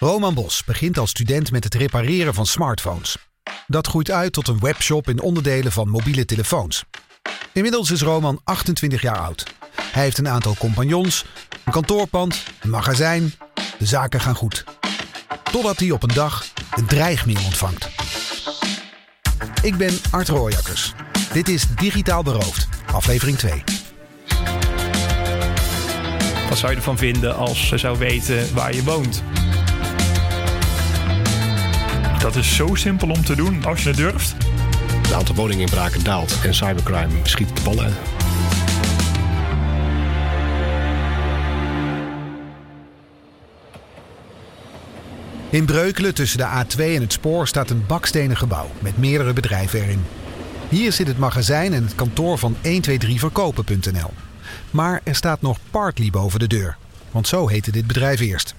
Roman Bos begint als student met het repareren van smartphones. Dat groeit uit tot een webshop in onderdelen van mobiele telefoons. Inmiddels is Roman 28 jaar oud. Hij heeft een aantal compagnons, een kantoorpand, een magazijn. De zaken gaan goed. Totdat hij op een dag een dreigmail ontvangt. Ik ben Art Rooijakkers. Dit is Digitaal Beroofd, aflevering 2. Wat zou je ervan vinden als ze zou weten waar je woont? Dat is zo simpel om te doen als je het durft. Het aantal woninginbraken daalt en cybercrime schiet de ballen. In Breukelen tussen de A2 en het spoor staat een bakstenen gebouw met meerdere bedrijven erin. Hier zit het magazijn en het kantoor van 123verkopen.nl. Maar er staat nog Partly boven de deur, want zo heette dit bedrijf eerst.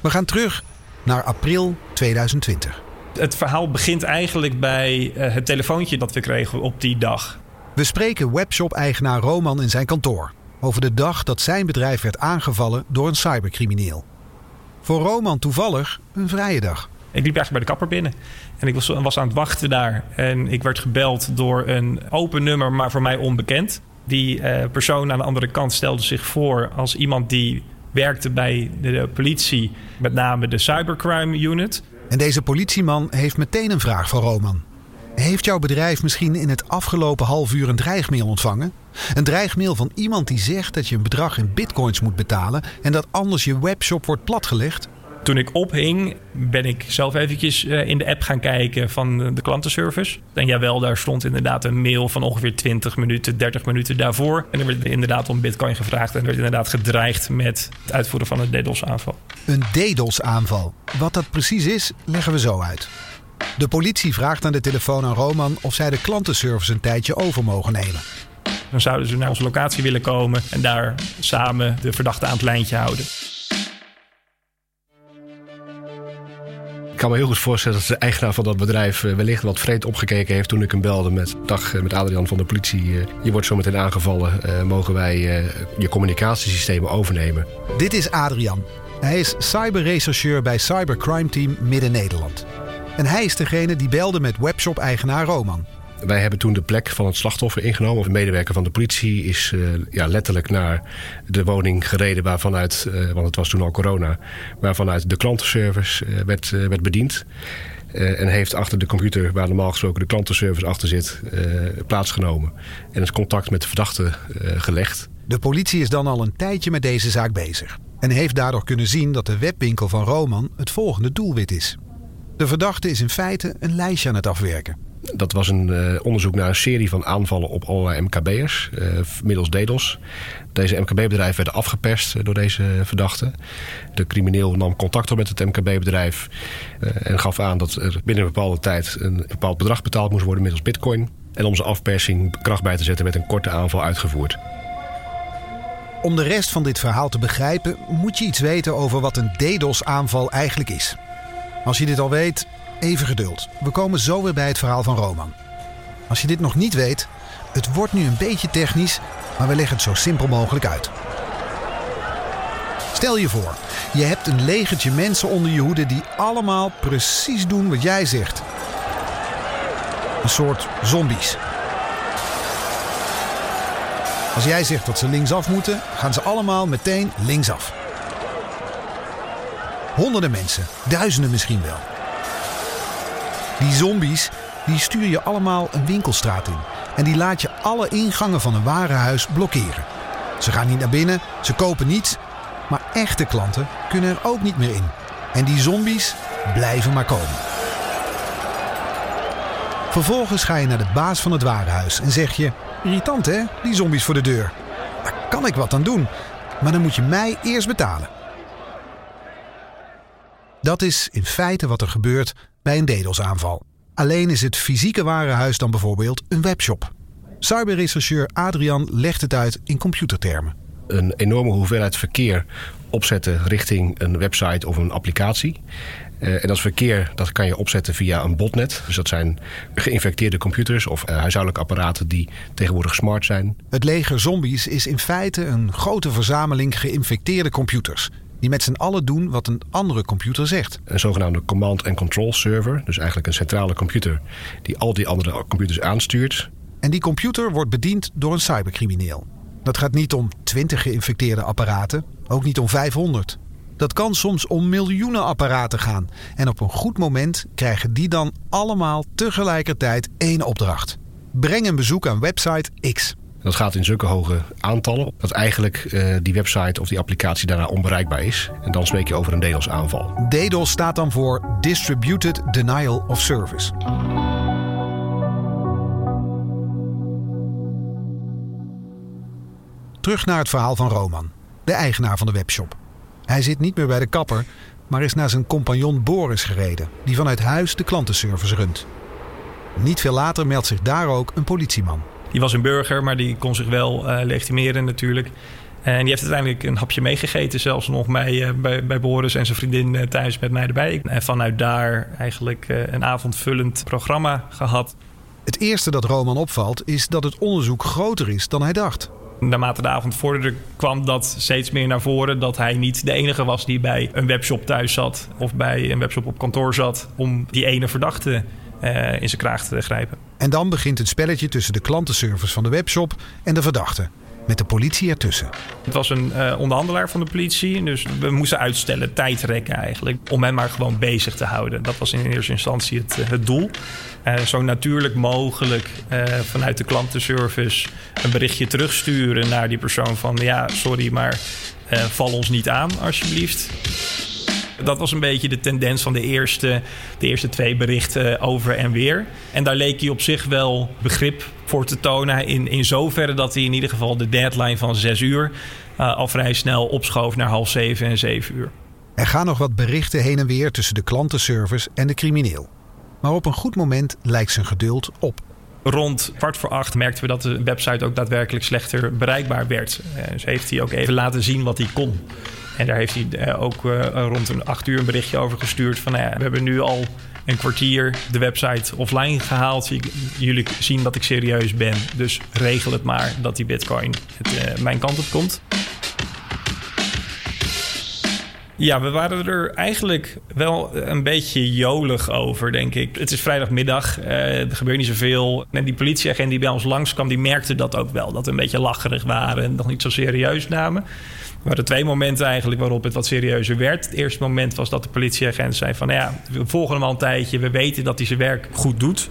We gaan terug naar april 2020. Het verhaal begint eigenlijk bij eh, het telefoontje dat we kregen op die dag. We spreken webshop-eigenaar Roman in zijn kantoor over de dag dat zijn bedrijf werd aangevallen door een cybercrimineel. Voor Roman toevallig een vrije dag. Ik liep eigenlijk bij de kapper binnen. En ik was, was aan het wachten daar. En ik werd gebeld door een open nummer, maar voor mij onbekend. Die eh, persoon aan de andere kant stelde zich voor als iemand die werkte bij de politie, met name de cybercrime unit. En deze politieman heeft meteen een vraag voor Roman. Heeft jouw bedrijf misschien in het afgelopen half uur een dreigmail ontvangen? Een dreigmail van iemand die zegt dat je een bedrag in bitcoins moet betalen en dat anders je webshop wordt platgelegd? Toen ik ophing, ben ik zelf eventjes eh, in de app gaan kijken van de klantenservice. En jawel, daar stond inderdaad een mail van ongeveer 20 minuten, 30 minuten daarvoor. En er werd inderdaad om bitcoin gevraagd en er werd inderdaad gedreigd met het uitvoeren van een DDoS-aanval. Een DDoS-aanval. Wat dat precies is, leggen we zo uit. De politie vraagt aan de telefoon aan Roman of zij de klantenservice een tijdje over mogen nemen. Dan zouden ze naar onze locatie willen komen en daar samen de verdachte aan het lijntje houden. Ik kan me heel goed voorstellen dat de eigenaar van dat bedrijf eh, wellicht wat vreed opgekeken heeft toen ik hem belde met dag eh, met Adrian van de politie. eh, Je wordt zo meteen aangevallen. Mogen wij je communicatiesystemen overnemen? Dit is Adrian. Hij is cyberrechercheur bij Cybercrime Team Midden-Nederland. En hij is degene die belde met webshop-eigenaar Roman. Wij hebben toen de plek van het slachtoffer ingenomen. Een medewerker van de politie is eh, ja, letterlijk naar de woning gereden waarvanuit, eh, want het was toen al corona, waarvanuit de klantenservice eh, werd, werd bediend. En heeft achter de computer, waar normaal gesproken de klantenservice achter zit, eh, plaatsgenomen. En is contact met de verdachte gelegd. De politie is dan al een tijdje met deze zaak bezig. En heeft daardoor kunnen zien dat de webwinkel van Roman het volgende doelwit is. De verdachte is in feite een lijstje aan het afwerken. Dat was een eh, onderzoek naar een serie van aanvallen op allerlei MKB'ers, eh, middels DDoS. Deze MKB-bedrijven werden afgeperst eh, door deze verdachte. De crimineel nam contact op met het MKB-bedrijf en gaf aan dat er binnen een bepaalde tijd een bepaald bedrag betaald moest worden middels bitcoin. En om zijn afpersing kracht bij te zetten werd een korte aanval uitgevoerd. Om de rest van dit verhaal te begrijpen, moet je iets weten over wat een DDoS-aanval eigenlijk is. Als je dit al weet, even geduld. We komen zo weer bij het verhaal van Roman. Als je dit nog niet weet, het wordt nu een beetje technisch, maar we leggen het zo simpel mogelijk uit. Stel je voor, je hebt een legertje mensen onder je hoede die allemaal precies doen wat jij zegt. Een soort zombies. Als jij zegt dat ze linksaf moeten, gaan ze allemaal meteen linksaf. Honderden mensen, duizenden misschien wel. Die zombies, die stuur je allemaal een winkelstraat in. En die laat je alle ingangen van een warenhuis blokkeren. Ze gaan niet naar binnen, ze kopen niets. Maar echte klanten kunnen er ook niet meer in. En die zombies blijven maar komen. Vervolgens ga je naar de baas van het warenhuis en zeg je: Irritant hè, die zombies voor de deur. Daar kan ik wat aan doen, maar dan moet je mij eerst betalen. Dat is in feite wat er gebeurt bij een DDoS-aanval. Alleen is het fysieke warenhuis dan bijvoorbeeld een webshop. Cyberrechercheur Adrian legt het uit in computertermen. Een enorme hoeveelheid verkeer opzetten richting een website of een applicatie. Eh, en dat verkeer dat kan je opzetten via een botnet. Dus dat zijn geïnfecteerde computers of eh, huishoudelijke apparaten die tegenwoordig smart zijn. Het leger zombies is in feite een grote verzameling geïnfecteerde computers. Die met z'n allen doen wat een andere computer zegt. Een zogenaamde command and control server, dus eigenlijk een centrale computer die al die andere computers aanstuurt. En die computer wordt bediend door een cybercrimineel. Dat gaat niet om 20 geïnfecteerde apparaten, ook niet om 500. Dat kan soms om miljoenen apparaten gaan. En op een goed moment krijgen die dan allemaal tegelijkertijd één opdracht. Breng een bezoek aan website X. Dat gaat in zulke hoge aantallen dat eigenlijk uh, die website of die applicatie daarna onbereikbaar is. En dan spreek je over een DDoS-aanval. DDoS staat dan voor Distributed Denial of Service. Terug naar het verhaal van Roman, de eigenaar van de webshop. Hij zit niet meer bij de kapper, maar is naar zijn compagnon Boris gereden, die vanuit huis de klantenservice runt. Niet veel later meldt zich daar ook een politieman. Die was een burger, maar die kon zich wel uh, legitimeren natuurlijk. En die heeft uiteindelijk een hapje meegegeten, zelfs nog mij, uh, bij, bij Boris en zijn vriendin uh, thuis met mij erbij. En vanuit daar eigenlijk een avondvullend programma gehad. Het eerste dat Roman opvalt is dat het onderzoek groter is dan hij dacht. Naarmate de avond vorderde kwam dat steeds meer naar voren dat hij niet de enige was die bij een webshop thuis zat of bij een webshop op kantoor zat om die ene verdachte in zijn kraag te grijpen. En dan begint het spelletje tussen de klantenservice van de webshop en de verdachte. Met de politie ertussen. Het was een uh, onderhandelaar van de politie. Dus we moesten uitstellen, tijd rekken eigenlijk. Om hem maar gewoon bezig te houden. Dat was in eerste instantie het, uh, het doel. Uh, zo natuurlijk mogelijk vanuit de klantenservice een berichtje terugsturen naar die persoon van ja, sorry, maar val ons niet aan alsjeblieft. Dat was een beetje de tendens van de eerste, de eerste twee berichten over en weer. En daar leek hij op zich wel begrip voor te tonen. In, in zoverre dat hij in ieder geval de deadline van zes uur uh, al vrij snel opschoof naar half zeven en zeven uur. Er gaan nog wat berichten heen en weer tussen de klantenservice en de crimineel. Maar op een goed moment lijkt zijn geduld op. Rond kwart voor acht merkten we dat de website ook daadwerkelijk slechter bereikbaar werd. Dus heeft hij ook even laten zien wat hij kon. En daar heeft hij ook uh, rond een acht uur een berichtje over gestuurd. Van nou ja, we hebben nu al een kwartier de website offline gehaald. Jullie zien dat ik serieus ben. Dus regel het maar dat die bitcoin het, mijn kant op komt. Ja, we waren er eigenlijk wel een beetje jolig over, denk ik. Het is vrijdagmiddag, uh, er gebeurt niet zoveel. En die politieagent die bij ons langskwam, die merkte dat ook wel. Dat we een beetje lacherig waren en nog niet zo serieus namen. Er waren twee momenten eigenlijk waarop het wat serieuzer werd. Het eerste moment was dat de politieagent zei van... Nou ja, we volgen hem al een tijdje, we weten dat hij zijn werk goed doet.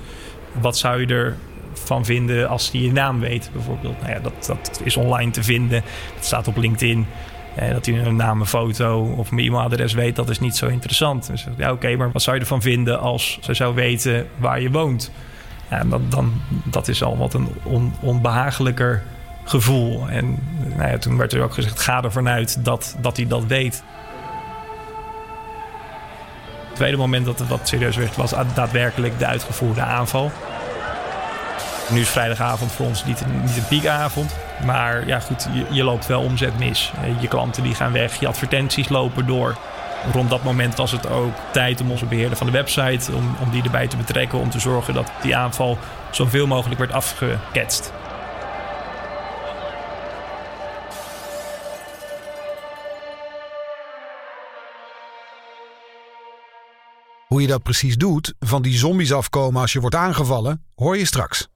Wat zou je ervan vinden als hij je naam weet, bijvoorbeeld? Nou ja, dat, dat is online te vinden. Het staat op LinkedIn. Eh, dat hij een naam, een foto of een e-mailadres weet, dat is niet zo interessant. Dus ja, oké, maar wat zou je ervan vinden als ze zou weten waar je woont? Ja, dan, dan, dat is al wat een on, onbehagelijker gevoel. En nou ja, toen werd er ook gezegd: ga ervan uit dat, dat hij dat weet. Het tweede moment dat het wat serieus werd, was daadwerkelijk de uitgevoerde aanval. Nu is vrijdagavond voor ons niet niet een piekavond. Maar ja, goed, je, loopt wel omzet mis. Je klanten die gaan weg, je advertenties lopen door. Rond dat moment was het ook tijd om onze beheerder van de website... om, om die erbij te betrekken, om te zorgen dat die aanval zoveel mogelijk werd afgeketst. Hoe je dat precies doet, van die zombies afkomen als je wordt aangevallen, hoor je straks.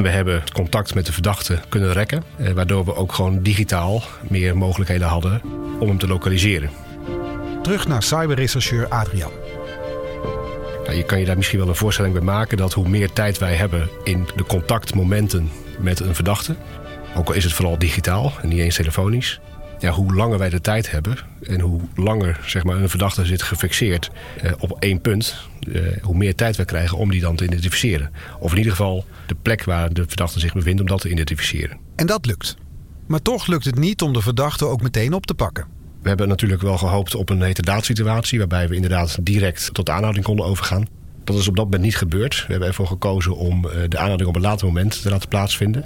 We hebben contact met de verdachte kunnen rekken, eh, waardoor we ook gewoon digitaal meer mogelijkheden hadden om hem te lokaliseren. Terug naar cyberrechercheur Adrian. Nou, je kan je daar misschien wel een voorstelling bij maken dat hoe meer tijd wij hebben in de contactmomenten met een verdachte, ook al is het vooral digitaal en niet eens telefonisch, ja, hoe langer wij de tijd hebben en hoe langer zeg maar, een verdachte zit gefixeerd eh, op één punt, eh, hoe meer tijd wij krijgen om die dan te identificeren. Of in ieder geval de plek waar de verdachte zich bevindt om dat te identificeren. En dat lukt. Maar toch lukt het niet om de verdachte ook meteen op te pakken. We hebben natuurlijk wel gehoopt op een heterdaad-situatie waarbij we inderdaad direct tot aanhouding konden overgaan. Dat is op dat moment niet gebeurd. We hebben ervoor gekozen om eh, de aanhouding op een later moment te laten plaatsvinden.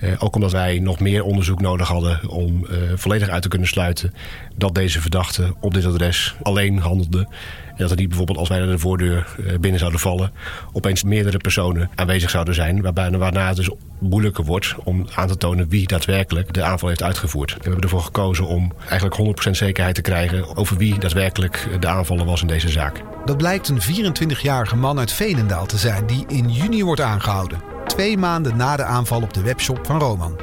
Uh, ook omdat wij nog meer onderzoek nodig hadden om uh, volledig uit te kunnen sluiten dat deze verdachte op dit adres alleen handelde dat er niet bijvoorbeeld als wij naar de voordeur eh, binnen zouden vallen... opeens meerdere personen aanwezig zouden zijn. Waarbij, waarna het dus moeilijker wordt om aan te tonen wie daadwerkelijk de aanval heeft uitgevoerd. We hebben ervoor gekozen om eigenlijk 100% zekerheid te krijgen... over wie daadwerkelijk de aanvaller was in deze zaak. Dat blijkt een 24-jarige man uit Veenendaal te zijn die in juni wordt aangehouden. Twee maanden na de aanval op de webshop van Roman.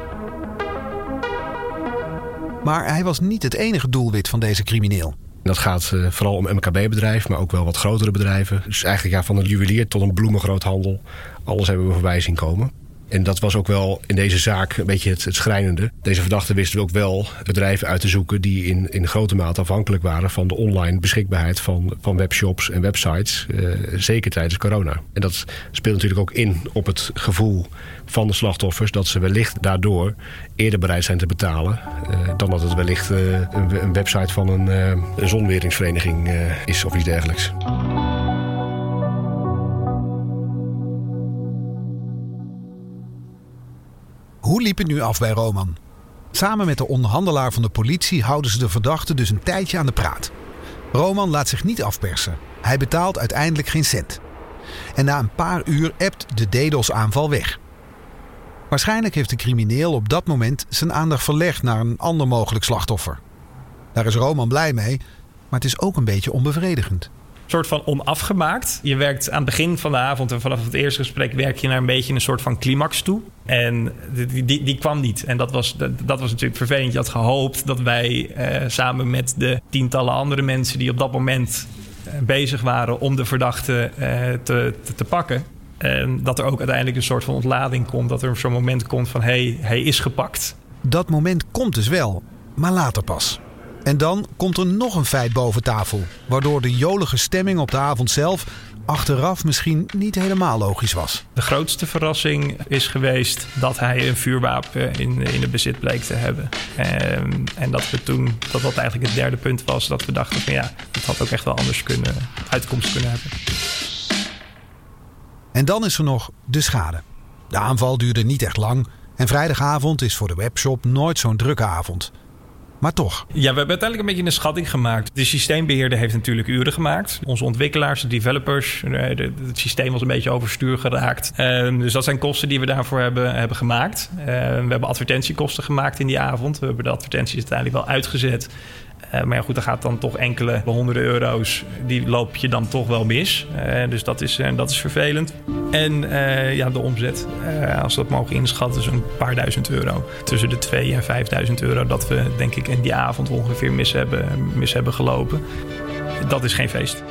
Maar hij was niet het enige doelwit van deze crimineel. Dat gaat uh, vooral om MKB-bedrijven, maar ook wel wat grotere bedrijven. Dus eigenlijk ja, van een juwelier tot een bloemengroothandel. Alles hebben we voorbij zien komen. En dat was ook wel in deze zaak een beetje het, schrijnende. Deze verdachten wisten ook wel bedrijven uit te zoeken die in, in grote mate afhankelijk waren van de online beschikbaarheid van, van webshops en websites. Uh, zeker tijdens corona. En dat speelt natuurlijk ook in op het gevoel van de slachtoffers dat ze wellicht daardoor eerder bereid zijn te betalen. Uh, dan dat het wellicht uh, een, een, website van een, een zonweringsvereniging is of iets dergelijks. Hoe liep het nu af bij Roman? Samen met de onderhandelaar van de politie houden ze de verdachte dus een tijdje aan de praat. Roman laat zich niet afpersen. Hij betaalt uiteindelijk geen cent. En na een paar uur ebt de DDoS-aanval weg. Waarschijnlijk heeft de crimineel op dat moment zijn aandacht verlegd naar een ander mogelijk slachtoffer. Daar is Roman blij mee, maar het is ook een beetje onbevredigend soort van onafgemaakt. Je werkt aan het begin van de avond en vanaf het eerste gesprek werk je naar een beetje een soort van climax toe. En die, die, die kwam niet. En dat was, dat, was natuurlijk vervelend. Je had gehoopt dat wij eh, samen met de tientallen andere mensen die op dat moment eh, bezig waren om de verdachte eh, te, te, te, pakken. En dat er ook uiteindelijk een soort van ontlading komt. Dat er zo'n moment komt van hé, hey, hij is gepakt. Dat moment komt dus wel, maar later pas. En dan komt er nog een feit boven tafel, waardoor de jolige stemming op de avond zelf achteraf misschien niet helemaal logisch was. De grootste verrassing is geweest dat hij een vuurwapen in, in het bezit bleek te hebben. En, ehm, en dat we toen, dat dat eigenlijk het derde punt was, dat we dachten van ja, het had ook echt wel anders kunnen, uitkomst kunnen hebben. En dan is er nog de schade. De aanval duurde niet echt lang en vrijdagavond is voor de webshop nooit zo'n drukke avond. Maar toch. Ja, we hebben uiteindelijk een beetje een schatting gemaakt. De systeembeheerder heeft natuurlijk uren gemaakt. Onze ontwikkelaars, de developers, eh, het systeem was een beetje overstuur geraakt. Ehm, dus dat zijn kosten die we daarvoor hebben, hebben gemaakt. Ehm, we hebben advertentiekosten gemaakt in die avond. We hebben de advertenties uiteindelijk wel uitgezet. Uh, maar ja, goed, dan gaat dan toch enkele honderden euro's, die loop je dan toch wel mis. Uh, dus dat is, uh, dat is vervelend. En ja, de omzet, als we dat mogen inschatten, is een paar duizend euro. Tussen de 2 en 5000 euro dat we, denk ik, in die avond ongeveer mis hebben, mis hebben gelopen. Dat is geen feest.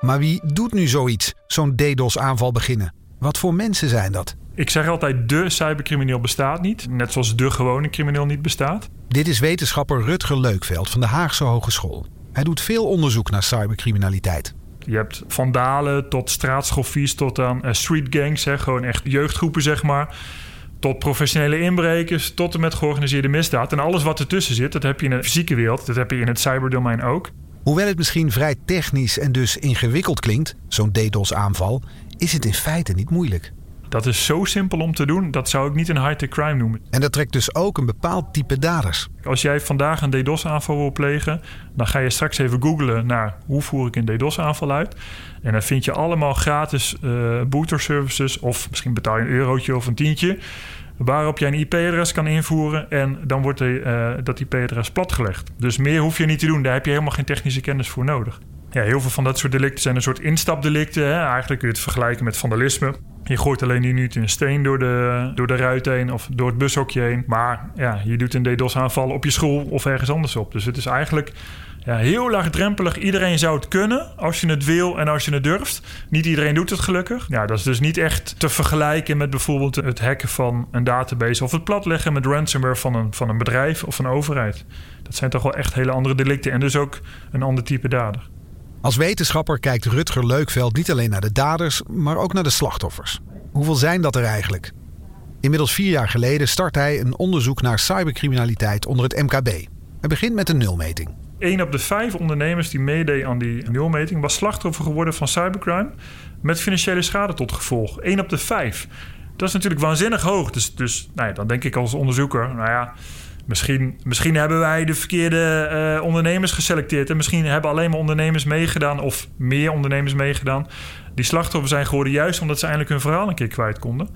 Maar wie doet nu zoiets, zo'n DDoS-aanval beginnen? Wat voor mensen zijn dat? Ik zeg altijd, de cybercrimineel bestaat niet. Net zoals de gewone crimineel niet bestaat. Dit is wetenschapper Rutger Leukveld van de Haagse Hogeschool. Hij doet veel onderzoek naar cybercriminaliteit. Je hebt vandalen tot straatschoffies tot aan uh, street gangs. Hè, gewoon echt jeugdgroepen, zeg maar. Tot professionele inbrekers, tot en met georganiseerde misdaad. En alles wat ertussen zit, dat heb je in de fysieke wereld. Dat heb je in het cyberdomein ook. Hoewel het misschien vrij technisch en dus ingewikkeld klinkt, zo'n DDoS-aanval, is het in feite niet moeilijk. Dat is zo simpel om te doen, dat zou ik niet een high-tech crime noemen. En dat trekt dus ook een bepaald type daders. Als jij vandaag een DDoS-aanval wil plegen, dan ga je straks even googlen naar hoe voer ik een DDoS-aanval uit. En dan vind je allemaal gratis uh, booter services, of misschien betaal je een eurotje of een tientje, waarop jij een IP-adres kan invoeren en dan wordt de, uh, dat IP-adres platgelegd. Dus meer hoef je niet te doen, daar heb je helemaal geen technische kennis voor nodig. Ja, heel veel van dat soort delicten zijn een soort instapdelicten. Hè? Eigenlijk kun je het vergelijken met vandalisme. Je gooit alleen niet een steen door de, door de ruit heen of door het bushokje heen. Maar ja, je doet een DDoS-aanval op je school of ergens anders op. Dus het is eigenlijk ja, heel laagdrempelig. Iedereen zou het kunnen als je het wil en als je het durft. Niet iedereen doet het gelukkig. Ja, dat is dus niet echt te vergelijken met bijvoorbeeld het hacken van een database... of het platleggen met ransomware van een, van een bedrijf of een overheid. Dat zijn toch wel echt hele andere delicten en dus ook een ander type dader. Als wetenschapper kijkt Rutger Leukveld niet alleen naar de daders, maar ook naar de slachtoffers. Hoeveel zijn dat er eigenlijk? Inmiddels vier jaar geleden start hij een onderzoek naar cybercriminaliteit onder het MKB. Hij begint met een nulmeting. Een op de vijf ondernemers die meedeed aan die nulmeting was slachtoffer geworden van cybercrime met financiële schade tot gevolg. Eén op de vijf. Dat is natuurlijk waanzinnig hoog. Dus, dus nou ja, dan denk ik als onderzoeker, nou ja, Misschien, misschien hebben wij de verkeerde uh, ondernemers geselecteerd. En misschien hebben alleen maar ondernemers meegedaan. Of meer ondernemers meegedaan. Die slachtoffer zijn geworden juist omdat ze eindelijk hun verhaal een keer kwijt konden.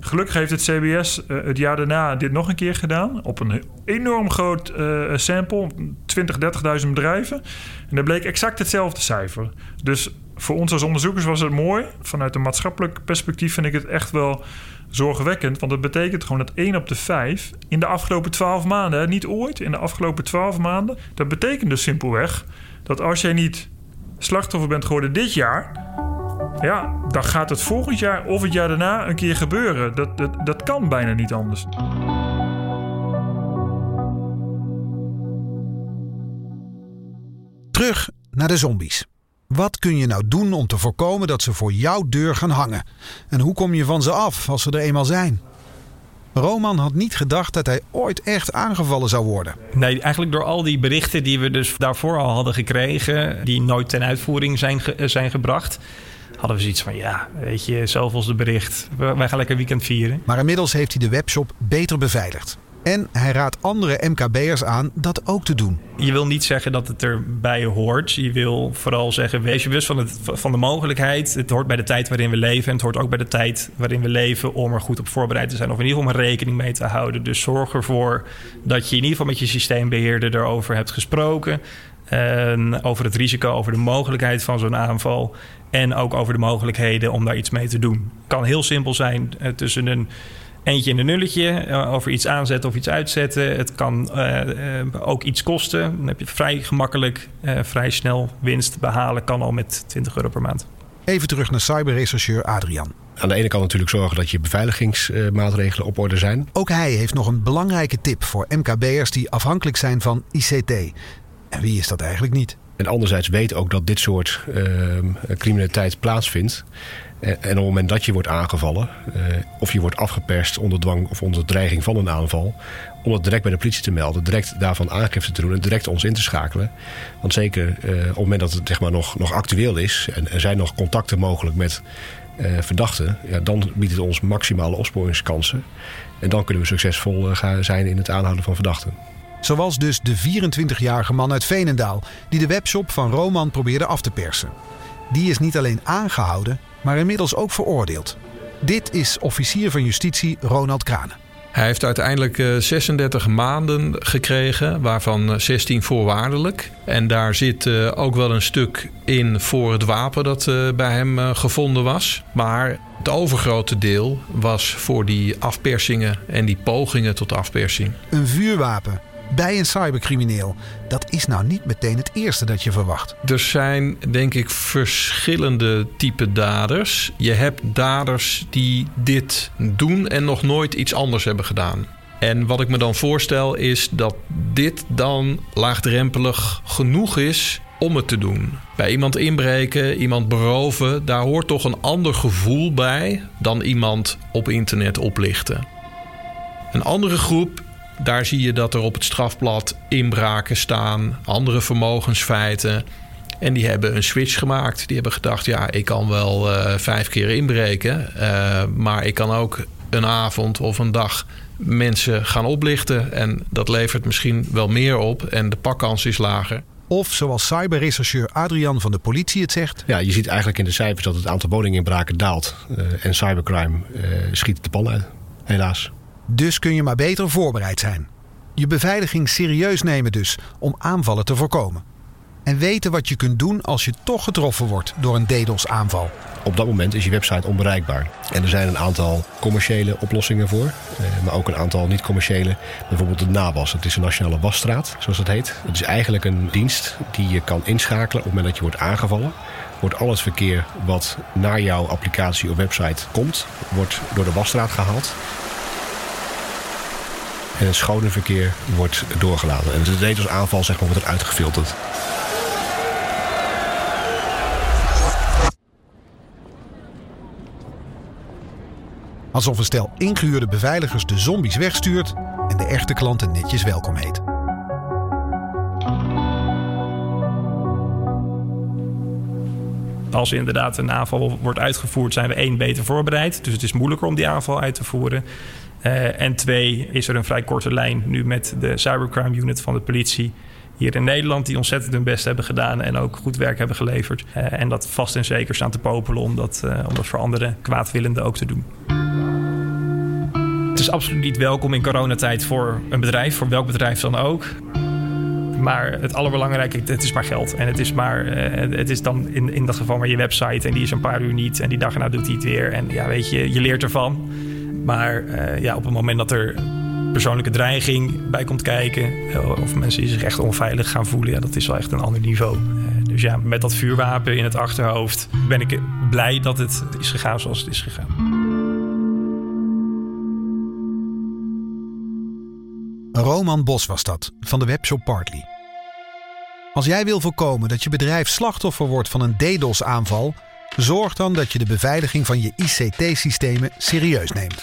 Gelukkig heeft het CBS uh, het jaar daarna dit nog een keer gedaan. Op een enorm groot uh, sample. 20, 30.000 bedrijven. En daar bleek exact hetzelfde cijfer. Dus voor ons als onderzoekers was het mooi. Vanuit een maatschappelijk perspectief vind ik het echt wel zorgwekkend. Want dat betekent gewoon dat 1 op de 5 in de afgelopen 12 maanden, niet ooit, in de afgelopen 12 maanden. Dat betekent dus simpelweg dat als jij niet slachtoffer bent geworden dit jaar. Ja, dan gaat het volgend jaar of het jaar daarna een keer gebeuren. Dat, dat, dat kan bijna niet anders. Terug naar de zombies. Wat kun je nou doen om te voorkomen dat ze voor jouw deur gaan hangen? En hoe kom je van ze af als ze er eenmaal zijn? Roman had niet gedacht dat hij ooit echt aangevallen zou worden. Nee, eigenlijk door al die berichten die we dus daarvoor al hadden gekregen, die nooit ten uitvoering zijn, zijn gebracht, hadden we zoiets van: ja, weet je, zoveel de bericht. Wij gaan lekker weekend vieren. Maar inmiddels heeft hij de webshop beter beveiligd. En hij raadt andere MKB'ers aan dat ook te doen. Je wil niet zeggen dat het erbij hoort. Je wil vooral zeggen, wees je bewust van, het, van de mogelijkheid. Het hoort bij de tijd waarin we leven. En het hoort ook bij de tijd waarin we leven om er goed op voorbereid te zijn. Of in ieder geval een rekening mee te houden. Dus zorg ervoor dat je in ieder geval met je systeembeheerder erover hebt gesproken. En over het risico, over de mogelijkheid van zo'n aanval. En ook over de mogelijkheden om daar iets mee te doen. Het kan heel simpel zijn eh, tussen een eentje in een nulletje eh, over iets aanzetten of iets uitzetten. Het kan uh, ook iets kosten. Dan heb je vrij gemakkelijk, uh, vrij snel winst behalen. Kan al met 20 euro per maand. Even terug naar cyberrechercheur Adrian. Aan de ene kant natuurlijk zorgen dat je beveiligingsmaatregelen op orde zijn. Ook hij heeft nog een belangrijke tip voor MKB'ers die afhankelijk zijn van ICT. En wie is dat eigenlijk niet? En anderzijds weet ook dat dit soort uh, criminaliteit plaatsvindt. En, op het moment dat je wordt aangevallen, uh, of je wordt afgeperst onder dwang of onder dreiging van een aanval, om het direct bij de politie te melden, direct daarvan aangifte te doen en direct ons in te schakelen. Want zeker uh, op het moment dat het zeg maar, nog, nog actueel is en er zijn nog contacten mogelijk met uh, verdachten, ja, dan biedt het ons maximale opsporingskansen. En dan kunnen we succesvol zijn in het aanhouden van verdachten. Zoals dus de 24-jarige man uit Veenendaal, die de webshop van Roman probeerde af te persen. Die is niet alleen aangehouden, maar inmiddels ook veroordeeld. Dit is officier van justitie Ronald Kranen. Hij heeft uiteindelijk 36 eh, maanden gekregen, waarvan 16 eh, voorwaardelijk. En daar zit eh, ook wel een stuk in voor het wapen dat bij hem gevonden was. Maar het overgrote deel was voor die afpersingen en die pogingen tot afpersing. Een vuurwapen bij een cybercrimineel. Dat is nou niet meteen het eerste dat je verwacht. Er zijn denk ik verschillende type daders. Je hebt daders die dit doen en nog nooit iets anders hebben gedaan. En wat ik me dan voorstel is dat dit dan laagdrempelig genoeg is om het te doen. Bij iemand inbreken, iemand beroven, daar hoort toch een ander gevoel bij dan iemand op internet oplichten. Een andere groep daar zie je dat er op het strafblad inbraken staan, andere vermogensfeiten. En die hebben een switch gemaakt. Die hebben gedacht: ja, ik kan wel uh, vijf keer inbreken, uh, maar ik kan ook een avond of een dag mensen gaan oplichten. En dat levert misschien wel meer op en de pakkans is lager. Of zoals cyberrechercheur Adrian van de politie het zegt. Ja, je ziet eigenlijk in de cijfers dat het aantal woninginbraken daalt. Uh, en cybercrime schiet de pan uit, helaas. Dus kun je maar beter voorbereid zijn. Je beveiliging serieus nemen dus om aanvallen te voorkomen. En weten wat je kunt doen als je toch getroffen wordt door een DDoS-aanval. Op dat moment is je website onbereikbaar. En er zijn een aantal commerciële oplossingen voor, eh, maar ook een aantal niet-commerciële. Bijvoorbeeld de NABAS, het is een nationale wasstraat, zoals dat heet. Het is eigenlijk een dienst die je kan inschakelen op het moment dat je wordt aangevallen. Wordt al het verkeer wat naar jouw applicatie of website komt, wordt door de wasstraat gehaald en het schone verkeer wordt doorgelaten. En de DDoS-aanval zeg maar, wordt eruit gefilterd. Alsof een stel ingehuurde beveiligers de zombies wegstuurt en de echte klanten netjes welkom heet. Als inderdaad een aanval wordt uitgevoerd, zijn we één beter voorbereid. Dus het is moeilijker om die aanval uit te voeren. Uh, en twee, is er een vrij korte lijn nu met de cybercrime unit van de politie hier in Nederland, die ontzettend hun best hebben gedaan en ook goed werk hebben geleverd. Uh, en dat vast en zeker staan te popelen om dat, uh, om dat voor andere kwaadwillenden ook te doen. Het is absoluut niet welkom in coronatijd voor een bedrijf, voor welk bedrijf dan ook. Maar het allerbelangrijke, het is maar geld. En het is, maar, het is dan in, in dat geval maar je website. En die is een paar uur niet. En die dag erna doet hij het weer. En ja, weet je, je leert ervan. Maar uh, ja, op het moment dat er persoonlijke dreiging bij komt kijken. Of mensen zich echt onveilig gaan voelen. Ja, dat is wel echt een ander niveau. Uh, dus ja, met dat vuurwapen in het achterhoofd ben ik blij dat het is gegaan zoals het is gegaan. Roman Bos was dat, van de webshop Partly. Als jij wil voorkomen dat je bedrijf slachtoffer wordt van een DDoS-aanval, zorg dan dat je de beveiliging van je ICT-systemen serieus neemt.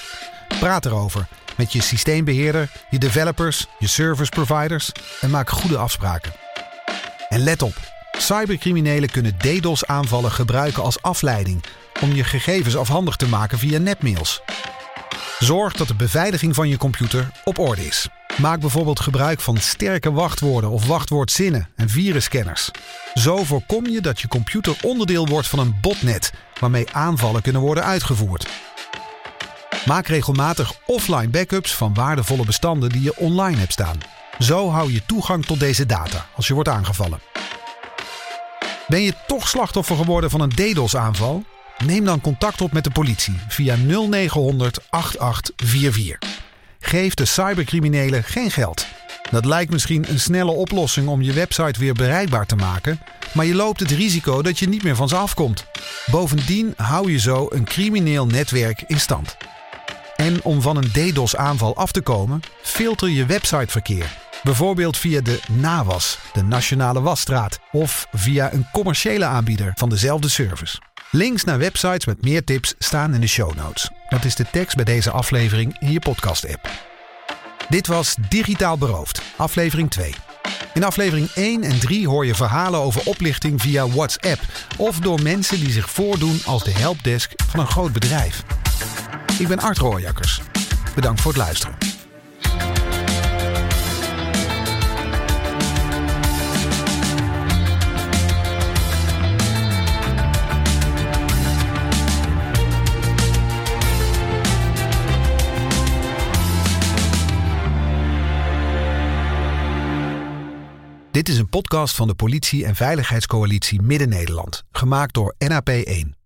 Praat erover met je systeembeheerder, je developers, je service providers en maak goede afspraken. En let op, cybercriminelen kunnen DDoS-aanvallen gebruiken als afleiding om je gegevens afhandig te maken via netmails. Zorg dat de beveiliging van je computer op orde is. Maak bijvoorbeeld gebruik van sterke wachtwoorden of wachtwoordzinnen en virusscanners. Zo voorkom je dat je computer onderdeel wordt van een botnet waarmee aanvallen kunnen worden uitgevoerd. Maak regelmatig offline backups van waardevolle bestanden die je online hebt staan. Zo hou je toegang tot deze data als je wordt aangevallen. Ben je toch slachtoffer geworden van een DDoS-aanval? Neem dan contact op met de politie via 0900 8844. Geef de cybercriminelen geen geld. Dat lijkt misschien een snelle oplossing om je website weer bereikbaar te maken, maar je loopt het risico dat je niet meer van ze afkomt. Bovendien hou je zo een crimineel netwerk in stand. En om van een DDoS-aanval af te komen, filter je websiteverkeer. Bijvoorbeeld via de NAWAS, de Nationale Wasstraat, of via een commerciële aanbieder van dezelfde service. Links naar websites met meer tips staan in de show notes. Dat is de tekst bij deze aflevering in je podcast-app. Dit was Digitaal Beroofd, aflevering 2. In aflevering 1 en 3 hoor je verhalen over oplichting via WhatsApp of door mensen die zich voordoen als de helpdesk van een groot bedrijf. Ik ben Art Rooijakkers. Bedankt voor het luisteren. Dit is een podcast van de Politie- en Veiligheidscoalitie Midden-Nederland, gemaakt door NAP1.